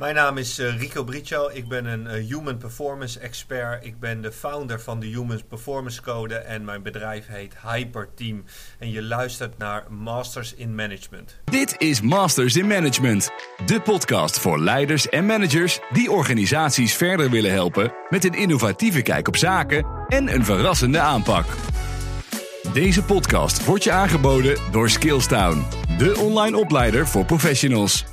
Mijn naam is uh, Rico Briccio. Ik ben een uh, Human Performance Expert. Ik ben de founder van de Human Performance Code en mijn bedrijf heet Hyperteam. En je luistert naar Masters in Management. Dit is Masters in Management, de podcast voor leiders en managers die organisaties verder willen helpen met een innovatieve kijk op zaken en een verrassende aanpak. Deze podcast wordt je aangeboden door Skillstown, de online opleider voor professionals.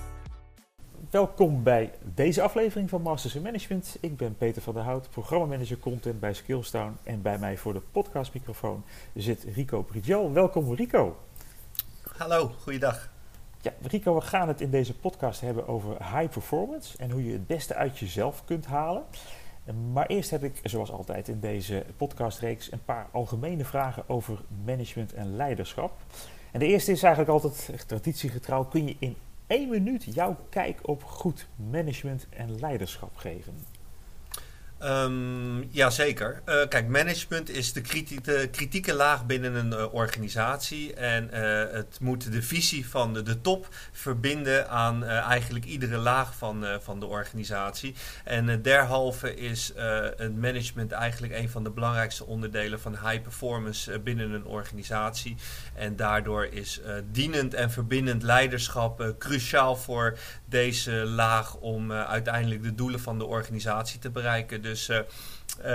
Welkom bij deze aflevering van Masters in Management. Ik ben Peter van der Hout, programmamanager content bij Skillstown. En bij mij voor de podcastmicrofoon zit Rico Brigiel. Welkom Rico. Hallo, goeiedag. Ja, Rico, we gaan het in deze podcast hebben over high performance en hoe je het beste uit jezelf kunt halen. Maar eerst heb ik, zoals altijd in deze podcastreeks, een paar algemene vragen over management en leiderschap. En de eerste is eigenlijk altijd traditiegetrouw. Kun je in één minuut jouw kijk op goed management en leiderschap geven? Um, Jazeker. Uh, kijk, management is de, kritieke laag binnen een uh, organisatie. En uh, het moet de visie van de, de top verbinden aan eigenlijk iedere laag van, van de organisatie. En derhalve is het management eigenlijk een van de belangrijkste onderdelen van high performance binnen een organisatie. En daardoor is dienend en verbindend leiderschap cruciaal voor deze laag om uiteindelijk de doelen van de organisatie te bereiken. Dus uh,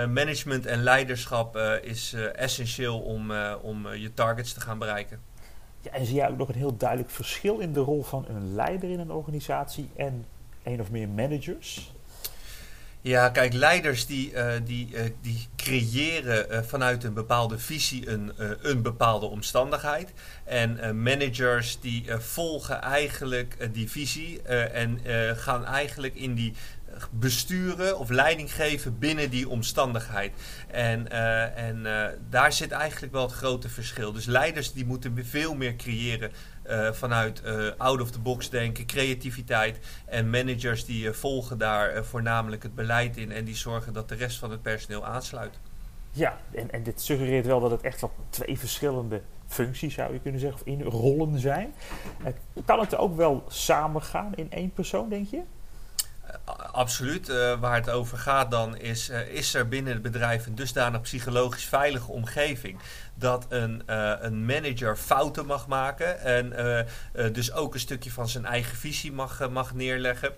management en leiderschap is essentieel om, om je targets te gaan bereiken. Ja, en zie jij ook nog een heel duidelijk verschil in de rol van een leider in een organisatie en een of meer managers? Ja, kijk, leiders die, uh, die, uh, die creëren uh, vanuit een bepaalde visie een, een bepaalde omstandigheid. En managers die volgen eigenlijk die visie en gaan eigenlijk in die besturen of leiding geven binnen die omstandigheid. En, en daar zit eigenlijk wel het grote verschil. Dus leiders die moeten veel meer creëren uh, vanuit out of the box denken, creativiteit. En managers die volgen daar voornamelijk het beleid in en die zorgen dat de rest van het personeel aansluit. Ja, en, en dit suggereert wel dat het echt wel twee verschillende functies zou je kunnen zeggen, of in rollen zijn. kan het ook wel samengaan in één persoon, denk je? Absoluut. Uh, waar het over gaat dan is, uh, is er binnen het bedrijf een dusdanig psychologisch veilige omgeving dat een, uh, een manager fouten mag maken en dus ook een stukje van zijn eigen visie mag, mag neerleggen.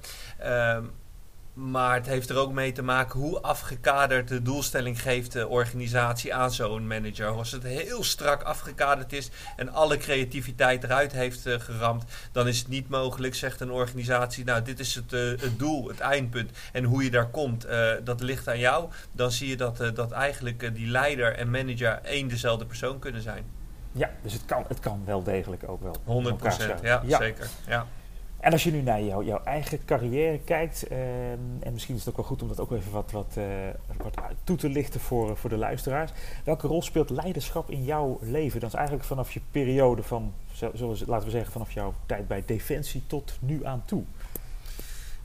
Maar het heeft er ook mee te maken hoe afgekaderd de doelstelling geeft de organisatie aan zo'n manager. Als het heel strak afgekaderd is en alle creativiteit eruit heeft uh, geramd, dan is het niet mogelijk, zegt een organisatie. Nou, dit is het, uh, het doel, het eindpunt. En hoe je daar komt, uh, dat ligt aan jou. Dan zie je dat, dat eigenlijk die leider en manager één dezelfde persoon kunnen zijn. Ja, dus het kan, het kan wel degelijk ook wel. 100 procent, ja, ja, zeker. Ja. En als je nu naar jou, jouw eigen carrière kijkt, uh, en misschien is het ook wel goed om dat ook even wat, wat, uh, wat toe te lichten voor, voor de luisteraars. Welke rol speelt leiderschap in jouw leven? Dat is eigenlijk vanaf je periode van, zoals, laten we zeggen, vanaf jouw tijd bij Defensie tot nu aan toe.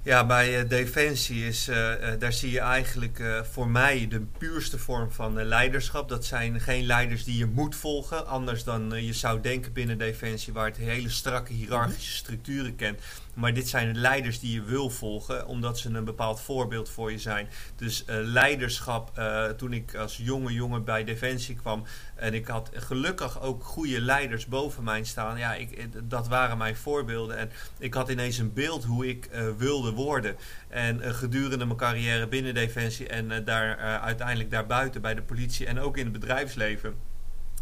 Ja, bij uh, Defensie is, uh, uh, daar zie je eigenlijk voor mij de puurste vorm van leiderschap. Dat zijn geen leiders die je moet volgen, anders dan je zou denken binnen Defensie, waar het hele strakke hiërarchische structuren kent. Maar dit zijn leiders die je wil volgen, omdat ze een bepaald voorbeeld voor je zijn. Dus uh, leiderschap, uh, toen ik als jonge jongen bij Defensie kwam en ik had gelukkig ook goede leiders boven mij staan. Ja, ik, dat waren mijn voorbeelden. En ik had ineens een beeld hoe ik wilde worden. En gedurende mijn carrière binnen Defensie en daar uiteindelijk daarbuiten bij de politie en ook in het bedrijfsleven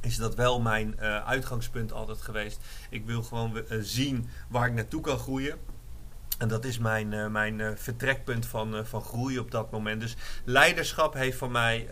is dat wel mijn uh, uitgangspunt altijd geweest. Ik wil gewoon uh, zien waar ik naartoe kan groeien. En dat is mijn, uh, mijn vertrekpunt van, van groei op dat moment. Dus leiderschap heeft voor mij,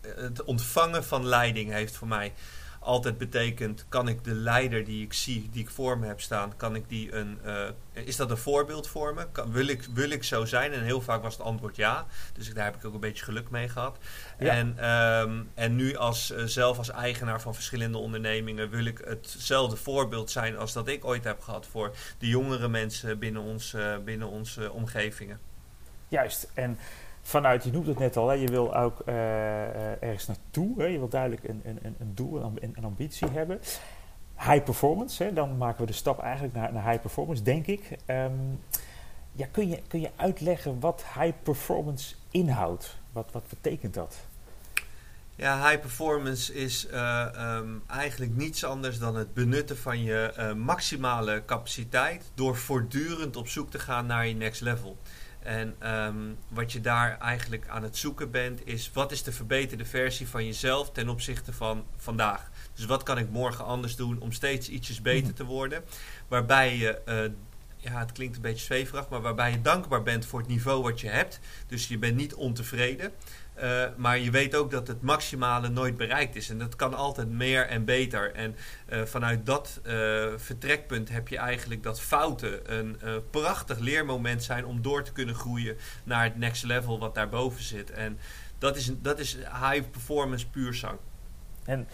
het ontvangen van leiding heeft voor mij altijd betekent, kan ik de leider die ik zie, die ik voor me heb staan, kan ik die een, uh, is dat een voorbeeld voor me? Kan, wil, ik, wil ik zo zijn? En heel vaak was het antwoord ja. Dus daar heb ik ook een beetje geluk mee gehad. Ja. En, um, en nu als, uh, zelf als eigenaar van verschillende ondernemingen wil ik hetzelfde voorbeeld zijn als dat ik ooit heb gehad voor de jongere mensen binnen, ons, uh, binnen onze omgevingen. Juist. En vanuit, je noemt het net al, hè, je wil ook uh, uh, ergens naartoe. Hè, je wil duidelijk een, een, een doel, een, een ambitie hebben. High performance, hè, dan maken we de stap eigenlijk naar, naar high performance, denk ik. Um, Ja, kun, je, kun je uitleggen wat high performance inhoudt? Wat, wat betekent dat? Ja, high performance is uh, um, eigenlijk niets anders dan het benutten van je maximale capaciteit door voortdurend op zoek te gaan naar je next level. En um, wat je daar eigenlijk aan het zoeken bent, is wat is de verbeterde versie van jezelf ten opzichte van vandaag. Dus wat kan ik morgen anders doen om steeds ietsjes beter te worden. Waarbij je, uh, ja, het klinkt een beetje zweverig, maar waarbij je dankbaar bent voor het niveau wat je hebt. Dus je bent niet ontevreden. Uh, maar je weet ook dat het maximale nooit bereikt is. En dat kan altijd meer en beter. En uh, vanuit dat uh, vertrekpunt heb je eigenlijk dat fouten een prachtig leermoment zijn om door te kunnen groeien naar het next level wat daarboven zit. En dat is, dat is high performance puur zang. En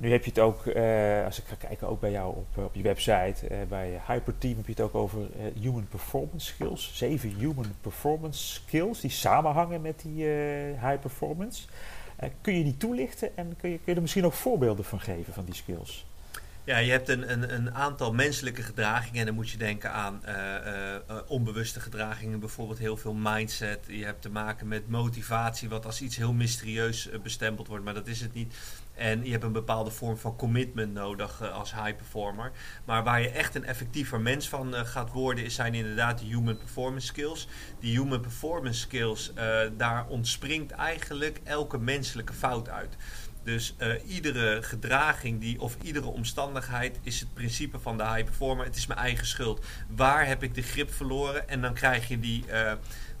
nu heb je het ook, uh, als ik ga kijken, ook bij jou op, op je website, uh, bij Hyperteam heb je het ook over human performance skills. Zeven human performance skills die samenhangen met die high performance. kun je die toelichten en kun je, kun je er misschien ook voorbeelden van geven van die skills? Ja, je hebt een, een, een aantal menselijke gedragingen en dan moet je denken aan uh, uh, onbewuste gedragingen, bijvoorbeeld heel veel mindset. Je hebt te maken met motivatie, wat als iets heel mysterieus bestempeld wordt, maar dat is het niet. En je hebt een bepaalde vorm van commitment nodig als high performer. Maar waar je echt een effectiever mens van gaat worden, zijn inderdaad de human performance skills. Die human performance skills, daar ontspringt eigenlijk elke menselijke fout uit. Dus iedere gedraging die, of iedere omstandigheid is het principe van de high performer. Het is mijn eigen schuld. Waar heb ik de grip verloren? En dan krijg je die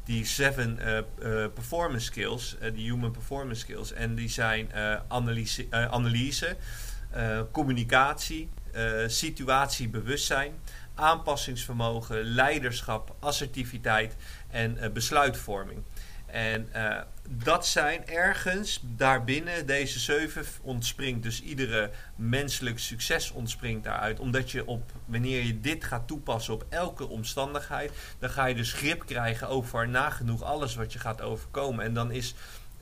die seven uh, uh, performance skills, uh, die human performance skills. En die zijn analyse, analyse communicatie, situatiebewustzijn, aanpassingsvermogen, leiderschap, assertiviteit en besluitvorming. En uh, dat zijn ergens daarbinnen, deze zeven ontspringt. Dus iedere menselijk succes ontspringt daaruit. Omdat je op, wanneer je dit gaat toepassen op elke omstandigheid, dan ga je dus grip krijgen over nagenoeg alles wat je gaat overkomen. En dan is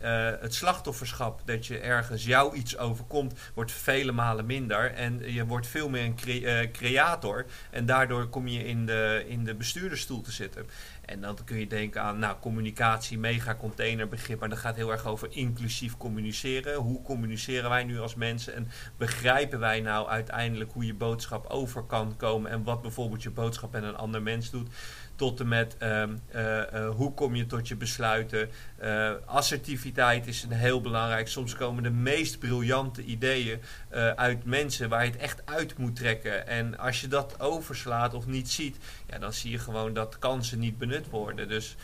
uh, het slachtofferschap dat je ergens jou iets overkomt, wordt vele malen minder. En je wordt veel meer een uh, creator. En daardoor kom je in de, in de bestuurdersstoel te zitten. En dan kun je denken aan nou, communicatie, megacontainerbegrip. Maar dat gaat heel erg over inclusief communiceren. Hoe communiceren wij nu als mensen? En begrijpen wij nou uiteindelijk hoe je boodschap over kan komen? En wat bijvoorbeeld je boodschap en een ander mens doet? Tot en met um, uh, uh, hoe kom je tot je besluiten. Uh, assertiviteit is een heel belangrijk. Soms komen de meest briljante ideeën uit mensen waar je het echt uit moet trekken. En als je dat overslaat of niet ziet, ja, dan zie je gewoon dat kansen niet benut worden. Dus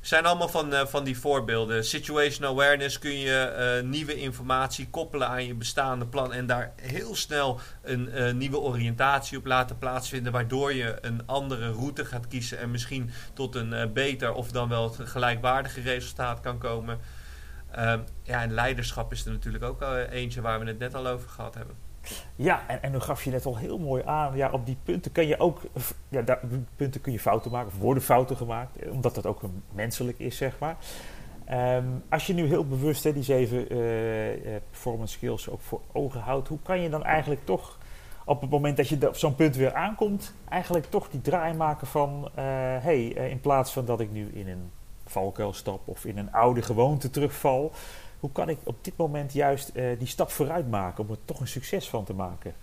zijn allemaal van, uh, van die voorbeelden. Situational awareness kun je uh, nieuwe informatie koppelen aan je bestaande plan en daar heel snel een uh, nieuwe oriëntatie op laten plaatsvinden, waardoor je een andere route gaat kiezen en misschien tot een beter of dan wel het gelijkwaardige resultaat kan komen. ja, en leiderschap is er natuurlijk ook eentje waar we het net al over gehad hebben. Ja, en, en dan gaf je net al heel mooi aan. Ja, op die punten kun je ook. Ja, daar, punten kun je fouten maken, of worden fouten gemaakt, omdat dat ook menselijk is, zeg maar. Um, als je nu heel bewust hè, die zeven uh, performance skills ook voor ogen houdt, hoe kan je dan eigenlijk toch op het moment dat je op zo'n punt weer aankomt, eigenlijk toch die draai maken van: uh, hey, in plaats van dat ik nu in een valkuil stap of in een oude gewoonte terugval, hoe kan ik op dit moment juist uh, die stap vooruit maken om er toch een succes van te maken?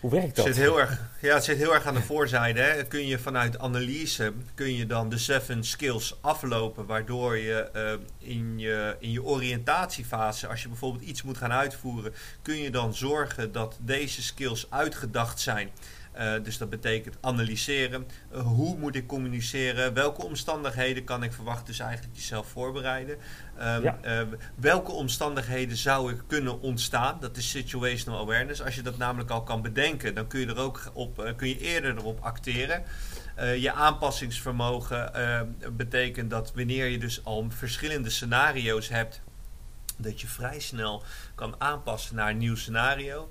Hoe werkt dat? Het zit heel erg, ja, het zit heel erg aan de voorzijde. Hè. Kun je vanuit analyse kun je dan de seven skills aflopen, waardoor je uh, in, je in je oriëntatiefase, als je bijvoorbeeld iets moet gaan uitvoeren, kun je dan zorgen dat deze skills uitgedacht zijn. Uh, dus dat betekent analyseren. Uh, hoe moet ik communiceren? Welke omstandigheden kan ik verwachten? Dus eigenlijk jezelf voorbereiden. Um, ja. uh, welke omstandigheden zou ik kunnen ontstaan? Dat is situational awareness. Als je dat namelijk al kan bedenken, dan kun je er ook op, kun je eerder erop acteren. je aanpassingsvermogen betekent dat wanneer je dus al verschillende scenario's hebt, dat je vrij snel kan aanpassen naar een nieuw scenario.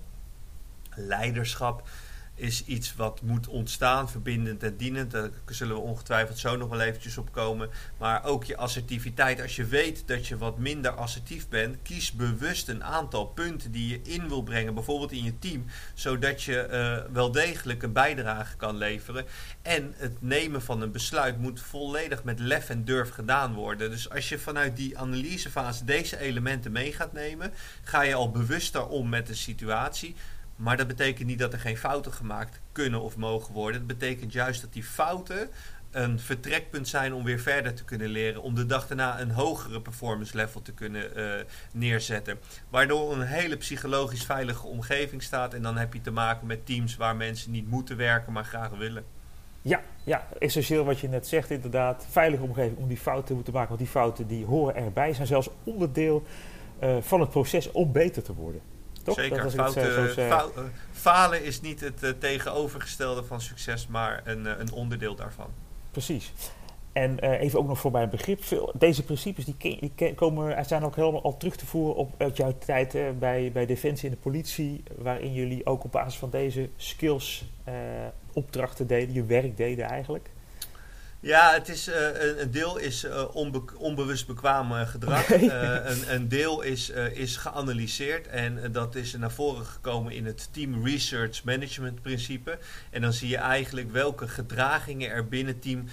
Leiderschap is iets wat moet ontstaan, verbindend en dienend. Daar zullen we ongetwijfeld zo nog wel eventjes op komen. Maar ook je assertiviteit. Als je weet dat je wat minder assertief bent, kies bewust een aantal punten die je in wil brengen, bijvoorbeeld in je team, zodat je uh, wel degelijk een bijdrage kan leveren. En het nemen van een besluit moet volledig met lef en durf gedaan worden. Dus als je vanuit die analysefase deze elementen mee gaat nemen, ga je al bewuster om met de situatie. Maar dat betekent niet dat er geen fouten gemaakt kunnen of mogen worden. Dat betekent juist dat die fouten een vertrekpunt zijn om weer verder te kunnen leren. Om de dag daarna een hogere performance level te kunnen uh, neerzetten. Waardoor een hele psychologisch veilige omgeving staat. En dan heb je te maken met teams waar mensen niet moeten werken, maar graag willen. Ja, ja, essentieel wat je net zegt inderdaad. Veilige omgeving om die fouten te maken. Want die fouten die horen erbij. Zijn zelfs onderdeel uh, van het proces om beter te worden. Toch? Zeker. Fouten, fa falen is niet het tegenovergestelde van succes, maar een, een onderdeel daarvan. Precies. En uh, even ook nog voor mijn begrip, veel, deze principes die, die komen, zijn ook helemaal al terug te voeren op uit jouw tijd uh, bij, bij Defensie en de politie, waarin jullie ook op basis van deze skills uh, opdrachten deden, je werk deden eigenlijk. Ja, het is, uh, een deel is uh, onbe onbewust bekwaam uh, gedrag. Okay. een, een, deel is, is geanalyseerd en dat is naar voren gekomen in het Team Research Management principe. En dan zie je eigenlijk welke gedragingen er binnen team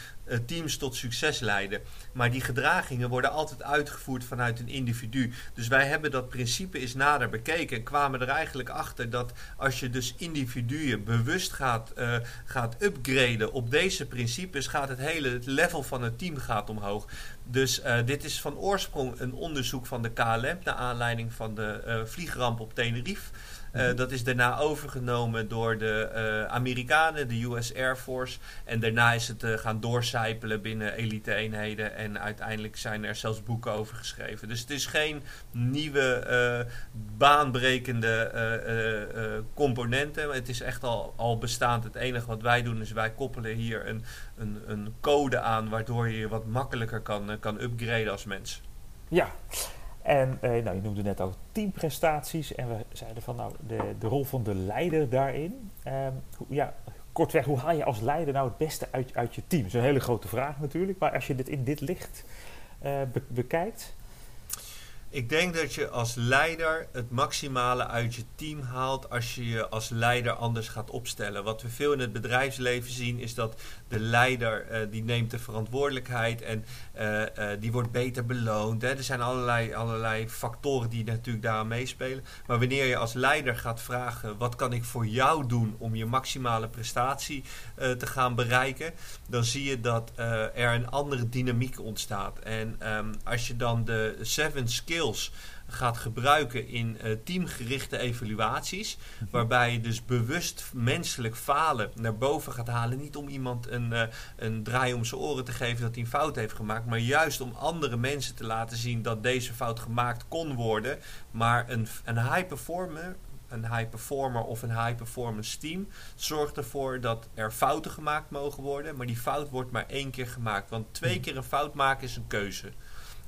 teams tot succes leiden. Maar die gedragingen worden altijd uitgevoerd vanuit een individu. Dus wij hebben dat principe eens nader bekeken en kwamen er eigenlijk achter dat als je dus individuen bewust gaat, uh, gaat upgraden op deze principes, gaat het hele level van het team gaat omhoog. Dus uh, dit is van oorsprong een onderzoek van de KLM naar aanleiding van de vliegramp op Tenerife. Uh, dat is daarna overgenomen door de Amerikanen, de US Air Force. En daarna is het gaan doorcijpelen binnen elite-eenheden. En uiteindelijk zijn er zelfs boeken over geschreven. Dus het is geen nieuwe baanbrekende componenten. Het is echt al, al bestaand. Het enige wat wij doen is wij koppelen hier een, een, een code aan. Waardoor je je wat makkelijker kan, kan upgraden als mens. Ja. En eh, nou, je noemde net ook teamprestaties. En we zeiden van nou, de, de rol van de leider daarin. Um, ja, kortweg, hoe haal je als leider nou het beste uit, uit je team? Dat is een hele grote vraag natuurlijk. Maar als je dit in dit licht be bekijkt. Ik denk dat je als leider het maximale uit je team haalt als je je als leider anders gaat opstellen. Wat we veel in het bedrijfsleven zien is dat de leider uh, die neemt de verantwoordelijkheid en uh, uh, die wordt beter beloond. Hè. Er zijn allerlei, allerlei factoren die natuurlijk daar meespelen. Maar wanneer je als leider gaat vragen wat kan ik voor jou doen om je maximale prestatie te gaan bereiken, dan zie je dat er een andere dynamiek ontstaat. En um, als je dan de seven skills gaat gebruiken in uh, teamgerichte evaluaties. Waarbij je dus bewust menselijk falen naar boven gaat halen. Niet om iemand een, uh, een draai om zijn oren te geven dat hij een fout heeft gemaakt. Maar juist om andere mensen te laten zien dat deze fout gemaakt kon worden. Maar een, een high performer een high performer of een high performance team zorgt ervoor dat er fouten gemaakt mogen worden, maar die fout wordt maar één keer gemaakt. Want twee keer een fout maken is een keuze.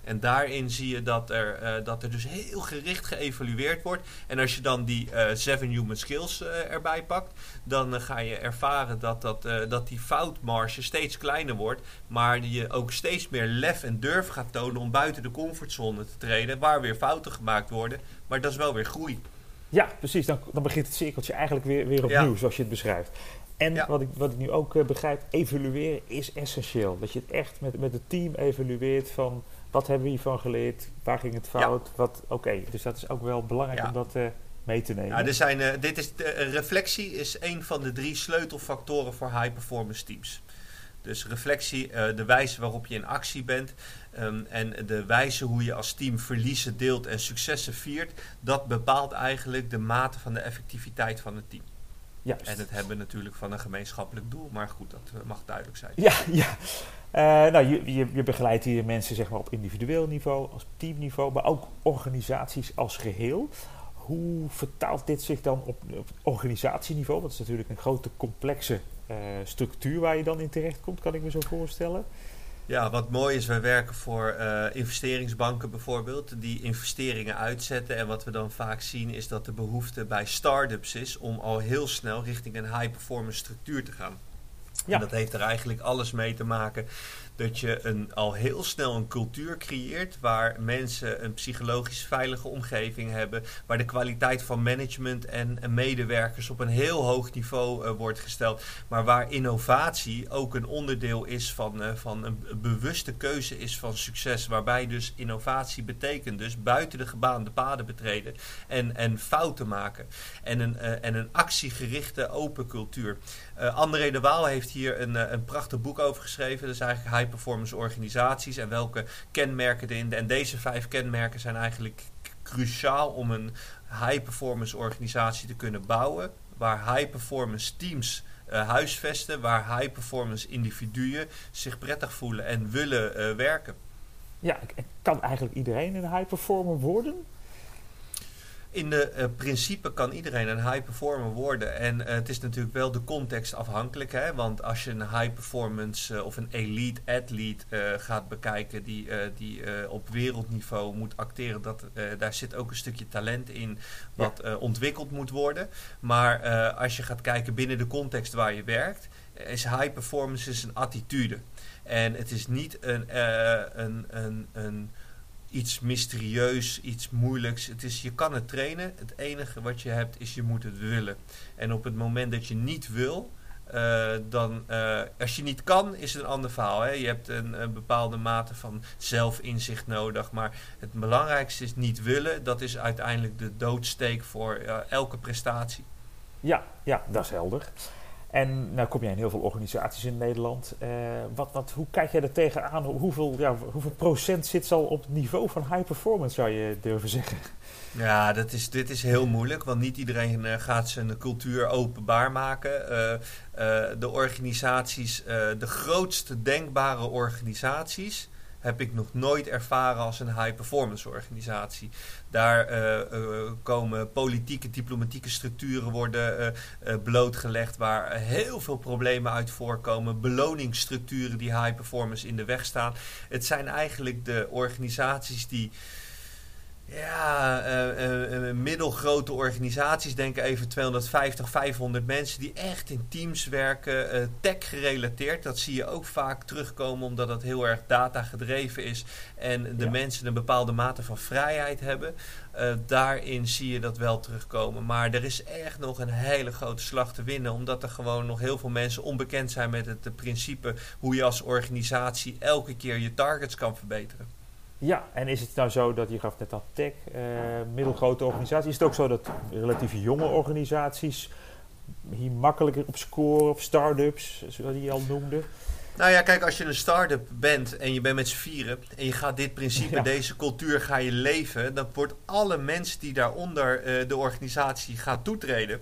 En daarin zie je dat er, uh, dat er dus heel gericht geëvalueerd wordt. En als je dan die uh, seven human skills uh, erbij pakt, dan ga je ervaren dat, dat, dat die foutmarge steeds kleiner wordt. Maar je ook steeds meer lef en durf gaat tonen om buiten de comfortzone te treden. Waar weer fouten gemaakt worden. Maar dat is wel weer groei. Ja, precies. Dan, dan begint het cirkeltje eigenlijk weer, weer opnieuw, ja. zoals je het beschrijft. En ja. wat, ik, wat ik nu ook begrijp, evalueren is essentieel. Dat je het echt met, met het team evalueert van wat hebben we hiervan geleerd, waar ging het fout, ja. oké. Okay. Dus dat is ook wel belangrijk ja. om dat uh, mee te nemen. Ja, er zijn, uh, dit is de, reflectie is een van de drie sleutelfactoren voor high performance teams. Dus reflectie, de wijze waarop je in actie bent um, en de wijze hoe je als team verliezen deelt en successen viert, dat bepaalt eigenlijk de mate van de effectiviteit van het team. Juist. En het hebben natuurlijk van een gemeenschappelijk doel, maar goed, dat mag duidelijk zijn. Ja, ja. Uh, nou, je, je, je, begeleidt hier mensen zeg maar, op individueel niveau, als teamniveau, maar ook organisaties als geheel. Hoe vertaalt dit zich dan op, op organisatieniveau? Dat is natuurlijk een grote complexe uh, structuur waar je dan in terecht komt, kan ik me zo voorstellen. Ja, wat mooi is, wij werken voor uh, investeringsbanken bijvoorbeeld, die investeringen uitzetten. En wat we dan vaak zien is dat de behoefte bij start-ups is om al heel snel richting een high-performance structuur te gaan. Ja. En dat heeft er eigenlijk alles mee te maken dat je een, al heel snel een cultuur creëert waar mensen een psychologisch veilige omgeving hebben, waar de kwaliteit van management en, medewerkers op een heel hoog niveau uh, wordt gesteld, maar waar innovatie ook een onderdeel is van, uh, van een bewuste keuze is van succes, waarbij dus innovatie betekent dus buiten de gebaande paden betreden en, en fouten maken en een, uh, en een actiegerichte open cultuur. André de Waal heeft hier een, een prachtig boek over geschreven, dat is eigenlijk high performance organisaties en welke kenmerken erin. En deze vijf kenmerken zijn eigenlijk cruciaal om een high performance organisatie te kunnen bouwen. Waar high performance teams uh, huisvesten, waar high performance individuen zich prettig voelen en willen uh, werken. Ja, kan eigenlijk iedereen een high performer worden? In de uh, principe kan iedereen een high performer worden. En uh, het is natuurlijk wel de context afhankelijk. Hè? Want als je een high performance uh, of een elite athlete gaat bekijken die, die op wereldniveau moet acteren, dat, daar zit ook een stukje talent in wat ja. ontwikkeld moet worden. Maar als je gaat kijken binnen de context waar je werkt, is high performance is een attitude. En het is niet een, een, een, een iets mysterieus, iets moeilijks. Het is, je kan het trainen. Het enige wat je hebt is je moet het willen. En op het moment dat je niet wil, uh, dan, uh, als je niet kan, is het een ander verhaal. Hè? Je hebt een, bepaalde mate van zelfinzicht nodig. Maar het belangrijkste is niet willen. Dat is uiteindelijk de doodsteek voor uh, elke prestatie. Ja, ja, dat is helder. En nou kom jij in heel veel organisaties in Nederland. Uh, wat, wat, hoe kijk jij er tegenaan? Hoeveel, ja, hoeveel procent zit al op het niveau van high performance, zou je durven zeggen? Ja, dat is, dit is heel moeilijk, want niet iedereen uh, gaat zijn cultuur openbaar maken. Uh, de organisaties, de grootste denkbare organisaties, heb ik nog nooit ervaren als een high-performance organisatie. Daar uh, uh, komen politieke, diplomatieke structuren worden uh, blootgelegd waar heel veel problemen uit voorkomen. Beloningsstructuren die high-performance in de weg staan. Het zijn eigenlijk de organisaties die ja, uh, uh, middelgrote organisaties, denk even 250, 500 mensen die echt in teams werken, uh, tech gerelateerd. Dat zie je ook vaak terugkomen omdat het heel erg data gedreven is en de ja. mensen een bepaalde mate van vrijheid hebben. daarin zie je dat wel terugkomen. Maar er is echt nog een hele grote slag te winnen, omdat er gewoon nog heel veel mensen onbekend zijn met het principe hoe je als organisatie elke keer je targets kan verbeteren. Ja, en is het nou zo dat je gaf net al tech, uh, middelgrote organisaties, is het ook zo dat relatief jonge organisaties hier makkelijker op scoren, of start-ups, zoals je al noemde? Nou ja, kijk, als je een start-up bent en je bent met z'n vieren en je gaat dit principe, ja. deze cultuur ga je leven, dan wordt alle mensen die daaronder uh, de organisatie gaat toetreden,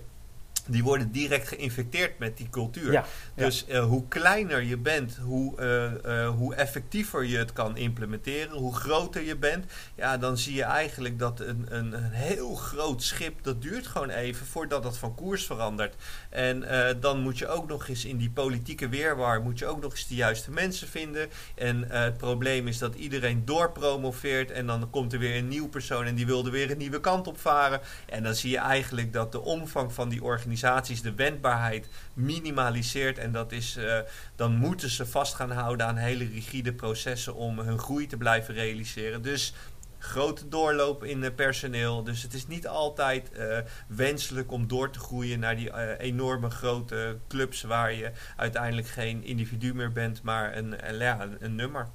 die worden direct geïnfecteerd met die cultuur. Ja, dus ja. Uh, hoe kleiner je bent, hoe, uh, uh, hoe effectiever je het kan implementeren, hoe groter je bent, ja, dan zie je eigenlijk dat een, een, een heel groot schip, dat duurt gewoon even voordat dat van koers verandert. En dan moet je ook nog eens in die politieke weerwaar, moet je ook nog eens de juiste mensen vinden. En het probleem is dat iedereen doorpromoveert en dan komt er weer een nieuw persoon en die wilde weer een nieuwe kant op varen. En dan zie je eigenlijk dat de omvang van die organisatie organisaties de wendbaarheid minimaliseert. En dat is, uh, dan moeten ze vast gaan houden aan hele rigide processen om hun groei te blijven realiseren. Dus grote doorloop in personeel. Dus het is niet altijd uh, wenselijk om door te groeien naar die enorme grote clubs waar je uiteindelijk geen individu meer bent, maar een, een, een nummer.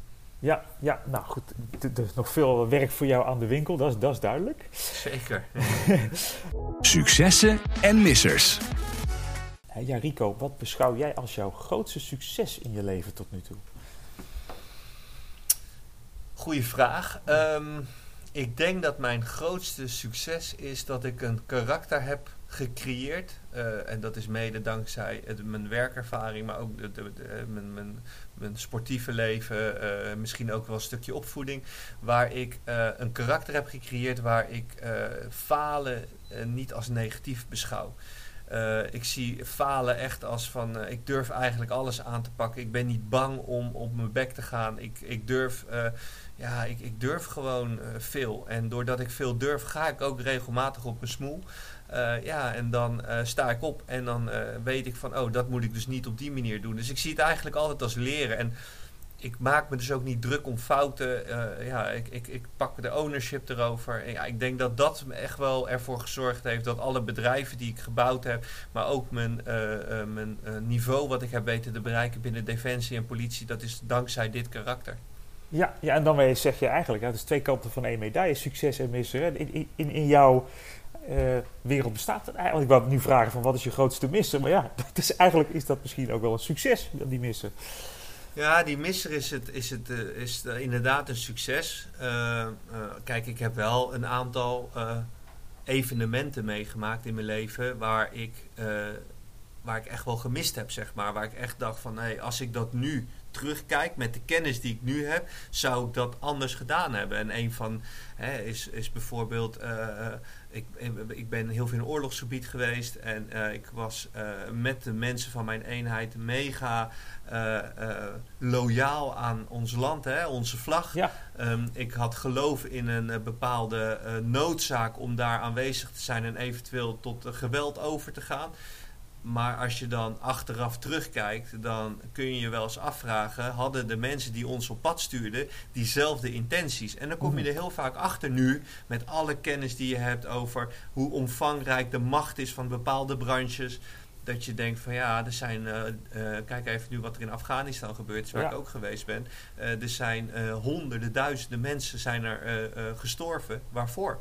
Ja, ja, nou goed, er is nog veel werk voor jou aan de winkel, dat is, dat is duidelijk. Zeker. Successen en missers. Ja, Rico, wat beschouw jij als jouw grootste succes in je leven tot nu toe? Goeie vraag. Um, ik denk dat mijn grootste succes is dat ik een karakter heb gecreëerd. Uh, en dat is mede dankzij mijn werkervaring, maar ook de, de, de, mijn, mijn, mijn, sportieve leven, uh, misschien ook wel een stukje opvoeding, waar ik een karakter heb gecreëerd waar ik falen niet als negatief beschouw. ik zie falen echt als van ik durf eigenlijk alles aan te pakken. Ik ben niet bang om op mijn bek te gaan. Ik, ik durf ja, ik, ik durf gewoon veel. En doordat ik veel durf, ga ik ook regelmatig op mijn smoel. Uh, ja, en dan uh, sta ik op en dan weet ik van, oh, dat moet ik dus niet op die manier doen. Dus ik zie het eigenlijk altijd als leren. En ik maak me dus ook niet druk om fouten. ja, ik, ik, ik pak de ownership erover. En ja, ik denk dat dat echt wel ervoor gezorgd heeft dat alle bedrijven die ik gebouwd heb, maar ook mijn, mijn niveau wat ik heb weten te bereiken binnen defensie en politie, dat is dankzij dit karakter. Ja, ja en dan zeg je eigenlijk, het is twee kanten van één medaille, succes en missen. In, in, in jouw uh, wereld bestaat het eigenlijk. Ik wou nu vragen van wat is je grootste missen? Maar ja, dat is, eigenlijk is dat misschien ook wel een succes, die missen. Ja, die misser is, het, is, het, uh, is inderdaad een succes. Uh, kijk, ik heb wel een aantal evenementen meegemaakt in mijn leven waar ik, waar ik echt wel gemist heb, zeg maar. Waar ik echt dacht van, hey, als ik dat nu terugkijk met de kennis die ik nu heb, zou ik dat anders gedaan hebben. En een van hè, is, is bijvoorbeeld ik, ik ben heel veel in oorlogsgebied geweest en uh, ik was uh, met de mensen van mijn eenheid mega loyaal aan ons land, hè, onze vlag. Ja. Um, ik had geloof in een bepaalde noodzaak om daar aanwezig te zijn en eventueel tot geweld over te gaan. Maar als je dan achteraf terugkijkt, dan kun je je wel eens afvragen: hadden de mensen die ons op pad stuurden diezelfde intenties? En dan kom je mhm. er heel vaak achter nu, met alle kennis die je hebt over hoe omvangrijk de macht is van bepaalde branches. Dat je denkt van ja, er zijn, uh, uh, kijk even nu wat er in Afghanistan gebeurt, waar ik ook geweest ben. Uh, er zijn honderden, duizenden mensen zijn er gestorven. Waarvoor?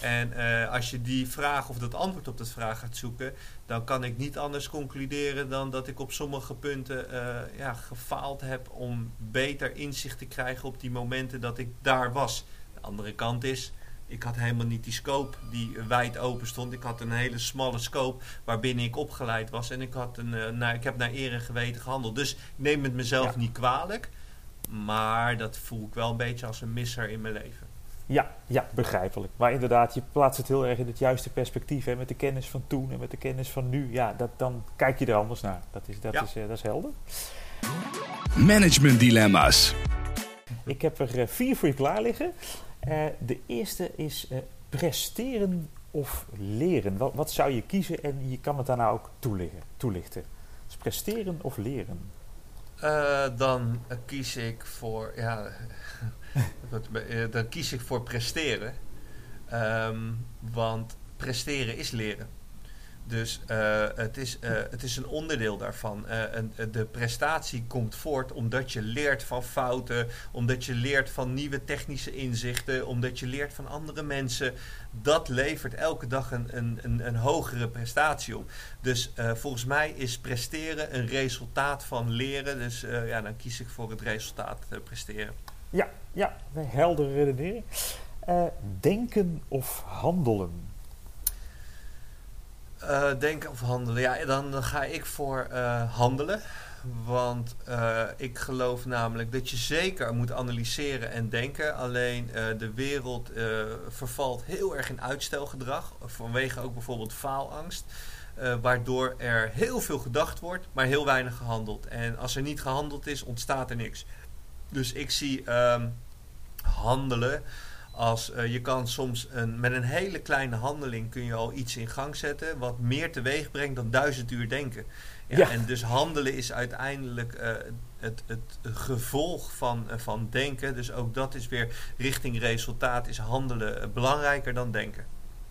En uh, als je die vraag of dat antwoord op dat vraag gaat zoeken, dan kan ik niet anders concluderen dan dat ik op sommige punten uh, ja, gefaald heb om beter inzicht te krijgen op die momenten dat ik daar was. De andere kant is, ik had helemaal niet die scope die wijd open stond. Ik had een hele smalle scope waarbinnen ik opgeleid was. En ik, had een, uh, naar, ik heb naar eer en geweten gehandeld. Dus ik neem het mezelf niet kwalijk. Maar dat voel ik wel een beetje als een misser in mijn leven. Ja, ja, begrijpelijk. Maar inderdaad, je plaatst het heel erg in het juiste perspectief. Hè, met de kennis van toen en met de kennis van nu. Ja, dat, dan kijk je er anders naar. Dat is, dat is, uh, dat is helder. Management dilemma's. Ik heb er uh, vier voor je klaar liggen. Uh, de eerste is presteren of leren. Wat, wat, zou je kiezen en je kan het daarna ook toelichten. toelichten. Dus presteren of leren? Dan kies ik voor... Ja, Eh, dan kies ik voor presteren. Ehm, want presteren is leren. Dus uh, het, is, uh, het is een onderdeel daarvan. Uh, de prestatie komt voort omdat je leert van fouten, omdat je leert van nieuwe technische inzichten, omdat je leert van andere mensen. Dat levert elke dag een, een, een, een hogere prestatie op. Dus volgens mij is presteren een resultaat van leren. Dus ja, dan kies ik voor het resultaat presteren. Ja, ja, heldere redenering. Denken of handelen? Uh, denken of handelen? Ja, dan, ga ik voor uh, handelen. Want ik geloof namelijk dat je zeker moet analyseren en denken. Alleen de wereld vervalt heel erg in uitstelgedrag. Vanwege ook bijvoorbeeld faalangst. waardoor er heel veel gedacht wordt, maar heel weinig gehandeld. En als er niet gehandeld is, ontstaat er niks. Dus ik zie um, handelen als uh, je kan soms een, met een hele kleine handeling kun je al iets in gang zetten wat meer teweeg brengt dan duizend uur denken. Ja, ja. En dus handelen is uiteindelijk uh, het, het gevolg van, uh, van denken. Dus ook dat is weer richting resultaat is handelen belangrijker dan denken.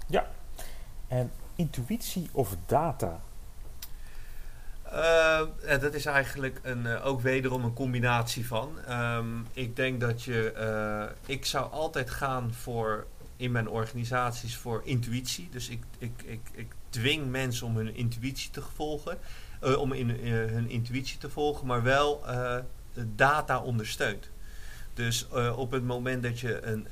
Ja, en intuïtie of data? Uh, dat is eigenlijk een, uh, ook wederom een combinatie van. Um, ik denk dat je. Uh, ik zou altijd gaan voor in mijn organisaties voor intuïtie. Dus ik, ik, ik, ik dwing mensen om hun intuïtie te volgen. om in, hun intuïtie te volgen, maar wel data ondersteunt. Dus op het moment dat je een,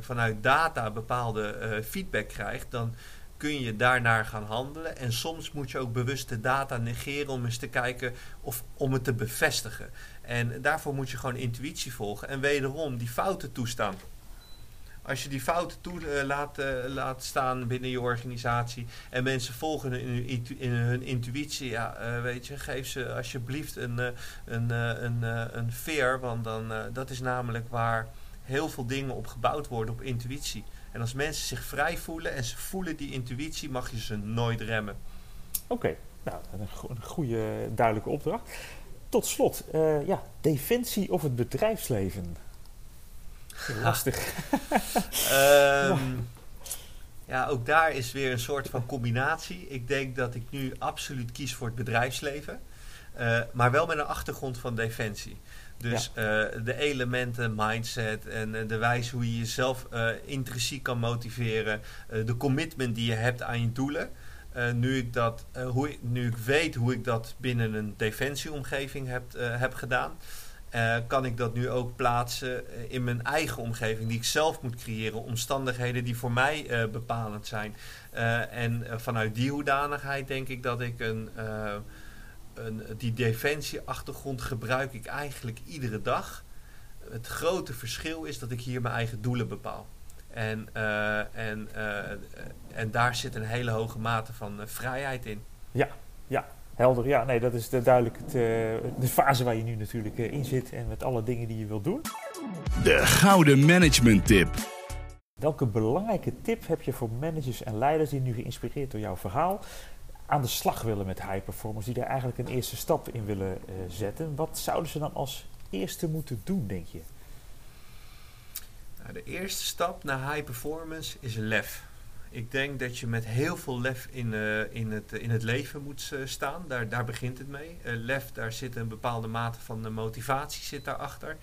vanuit data bepaalde feedback krijgt, dan kun je daarnaar gaan handelen. En soms moet je ook bewust de data negeren om eens te kijken of om het te bevestigen. En daarvoor moet je gewoon intuïtie volgen en wederom die fouten toestaan. Als je die fouten toe laat, laat staan binnen je organisatie en mensen volgen in, in hun intuïtie, ja, weet je, geef ze alsjeblieft een, een, een, een veer, want dan, dat is namelijk waar heel veel dingen op gebouwd worden op intuïtie. En als mensen zich vrij voelen en ze voelen die intuïtie, mag je ze nooit remmen. Oké, nou, een, een goede, duidelijke opdracht. Tot slot, uh, ja, defensie of het bedrijfsleven? Lastig. um, ja, ook daar is weer een soort van combinatie. Ik denk dat ik nu absoluut kies voor het bedrijfsleven. Uh, maar wel met een achtergrond van defensie. Dus uh, de elementen, mindset en uh, de wijze hoe je jezelf intrinsiek kan motiveren. de commitment die je hebt aan je doelen. nu, ik dat, hoe ik, nu ik weet hoe ik dat binnen een defensieomgeving heb, heb gedaan. kan ik dat nu ook plaatsen in mijn eigen omgeving, die ik zelf moet creëren. Omstandigheden die voor mij bepalend zijn. en vanuit die hoedanigheid denk ik dat ik een een, die defensieachtergrond gebruik ik eigenlijk iedere dag. Het grote verschil is dat ik hier mijn eigen doelen bepaal. En, uh, en, uh, en daar zit een hele hoge mate van uh, vrijheid in. Ja, ja, helder. Ja, nee, dat is de, duidelijk het, de fase waar je nu natuurlijk in zit en met alle dingen die je wilt doen. De gouden management tip. Welke belangrijke tip heb je voor managers en leiders die nu geïnspireerd door jouw verhaal aan de slag willen met high performers, die daar eigenlijk een eerste stap in willen uh, zetten, wat zouden ze dan als eerste moeten doen, denk je? Nou, de eerste stap naar high performance is lef. Ik denk dat je met heel veel lef in, uh, in, het, in het leven moet uh, staan. Daar, daar begint het mee. lef, daar zit een bepaalde mate van motivatie zit daarachter.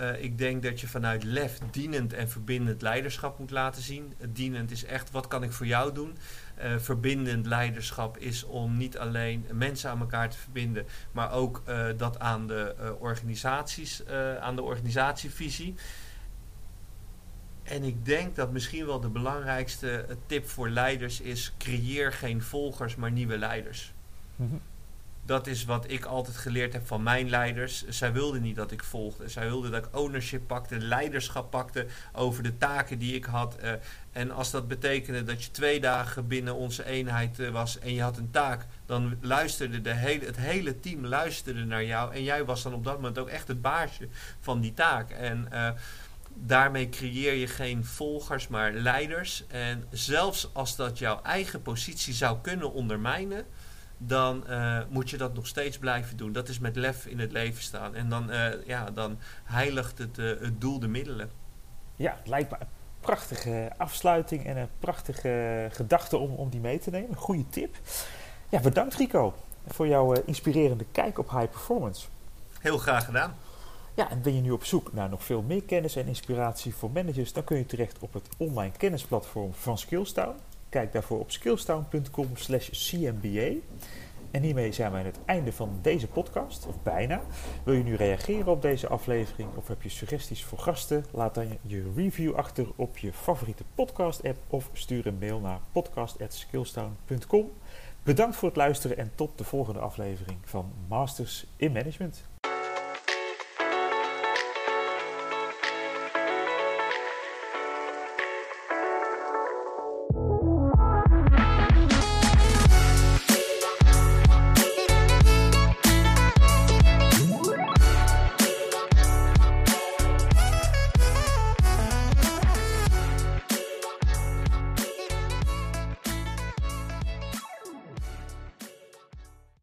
Uh, ik denk dat je vanuit lef dienend en verbindend leiderschap moet laten zien. dienend is echt wat kan ik voor jou doen. Uh, verbindend leiderschap is om niet alleen mensen aan elkaar te verbinden, maar ook uh, dat aan de organisaties, aan de organisatievisie. En ik denk dat misschien wel de belangrijkste tip voor leiders is: creëer geen volgers, maar nieuwe leiders. -hmm dat is wat ik altijd geleerd heb van mijn leiders. Zij wilden niet dat ik volgde. Zij wilden dat ik ownership pakte, leiderschap pakte over de taken die ik had. Uh, en als dat betekende dat je twee dagen binnen onze eenheid uh, was en je had een taak, dan luisterde de hele, het hele team luisterde naar jou. En jij was dan op dat moment ook echt het baasje van die taak. En uh, daarmee creëer je geen volgers, maar leiders. En zelfs als dat jouw eigen positie zou kunnen ondermijnen dan uh, moet je dat nog steeds blijven doen. Dat is met lef in het leven staan. En dan, uh, ja, dan heiligt het, uh, het doel de middelen. Ja, het lijkt me een prachtige afsluiting en een prachtige gedachte om, om die mee te nemen. Goede tip. Ja, bedankt Rico voor jouw inspirerende kijk op high performance. Heel graag gedaan. Ja, en ben je nu op zoek naar nog veel meer kennis en inspiratie voor managers, dan kun je terecht op het online kennisplatform van Skillstown. Kijk daarvoor op skillstown.com slash cmba. En hiermee zijn we aan het einde van deze podcast, of bijna. Wil je nu reageren op deze aflevering of heb je suggesties voor gasten? Laat dan je review achter op je favoriete podcast-app of stuur een mail naar podcast.skillstown.com. Bedankt voor het luisteren en tot de volgende aflevering van Masters in Management.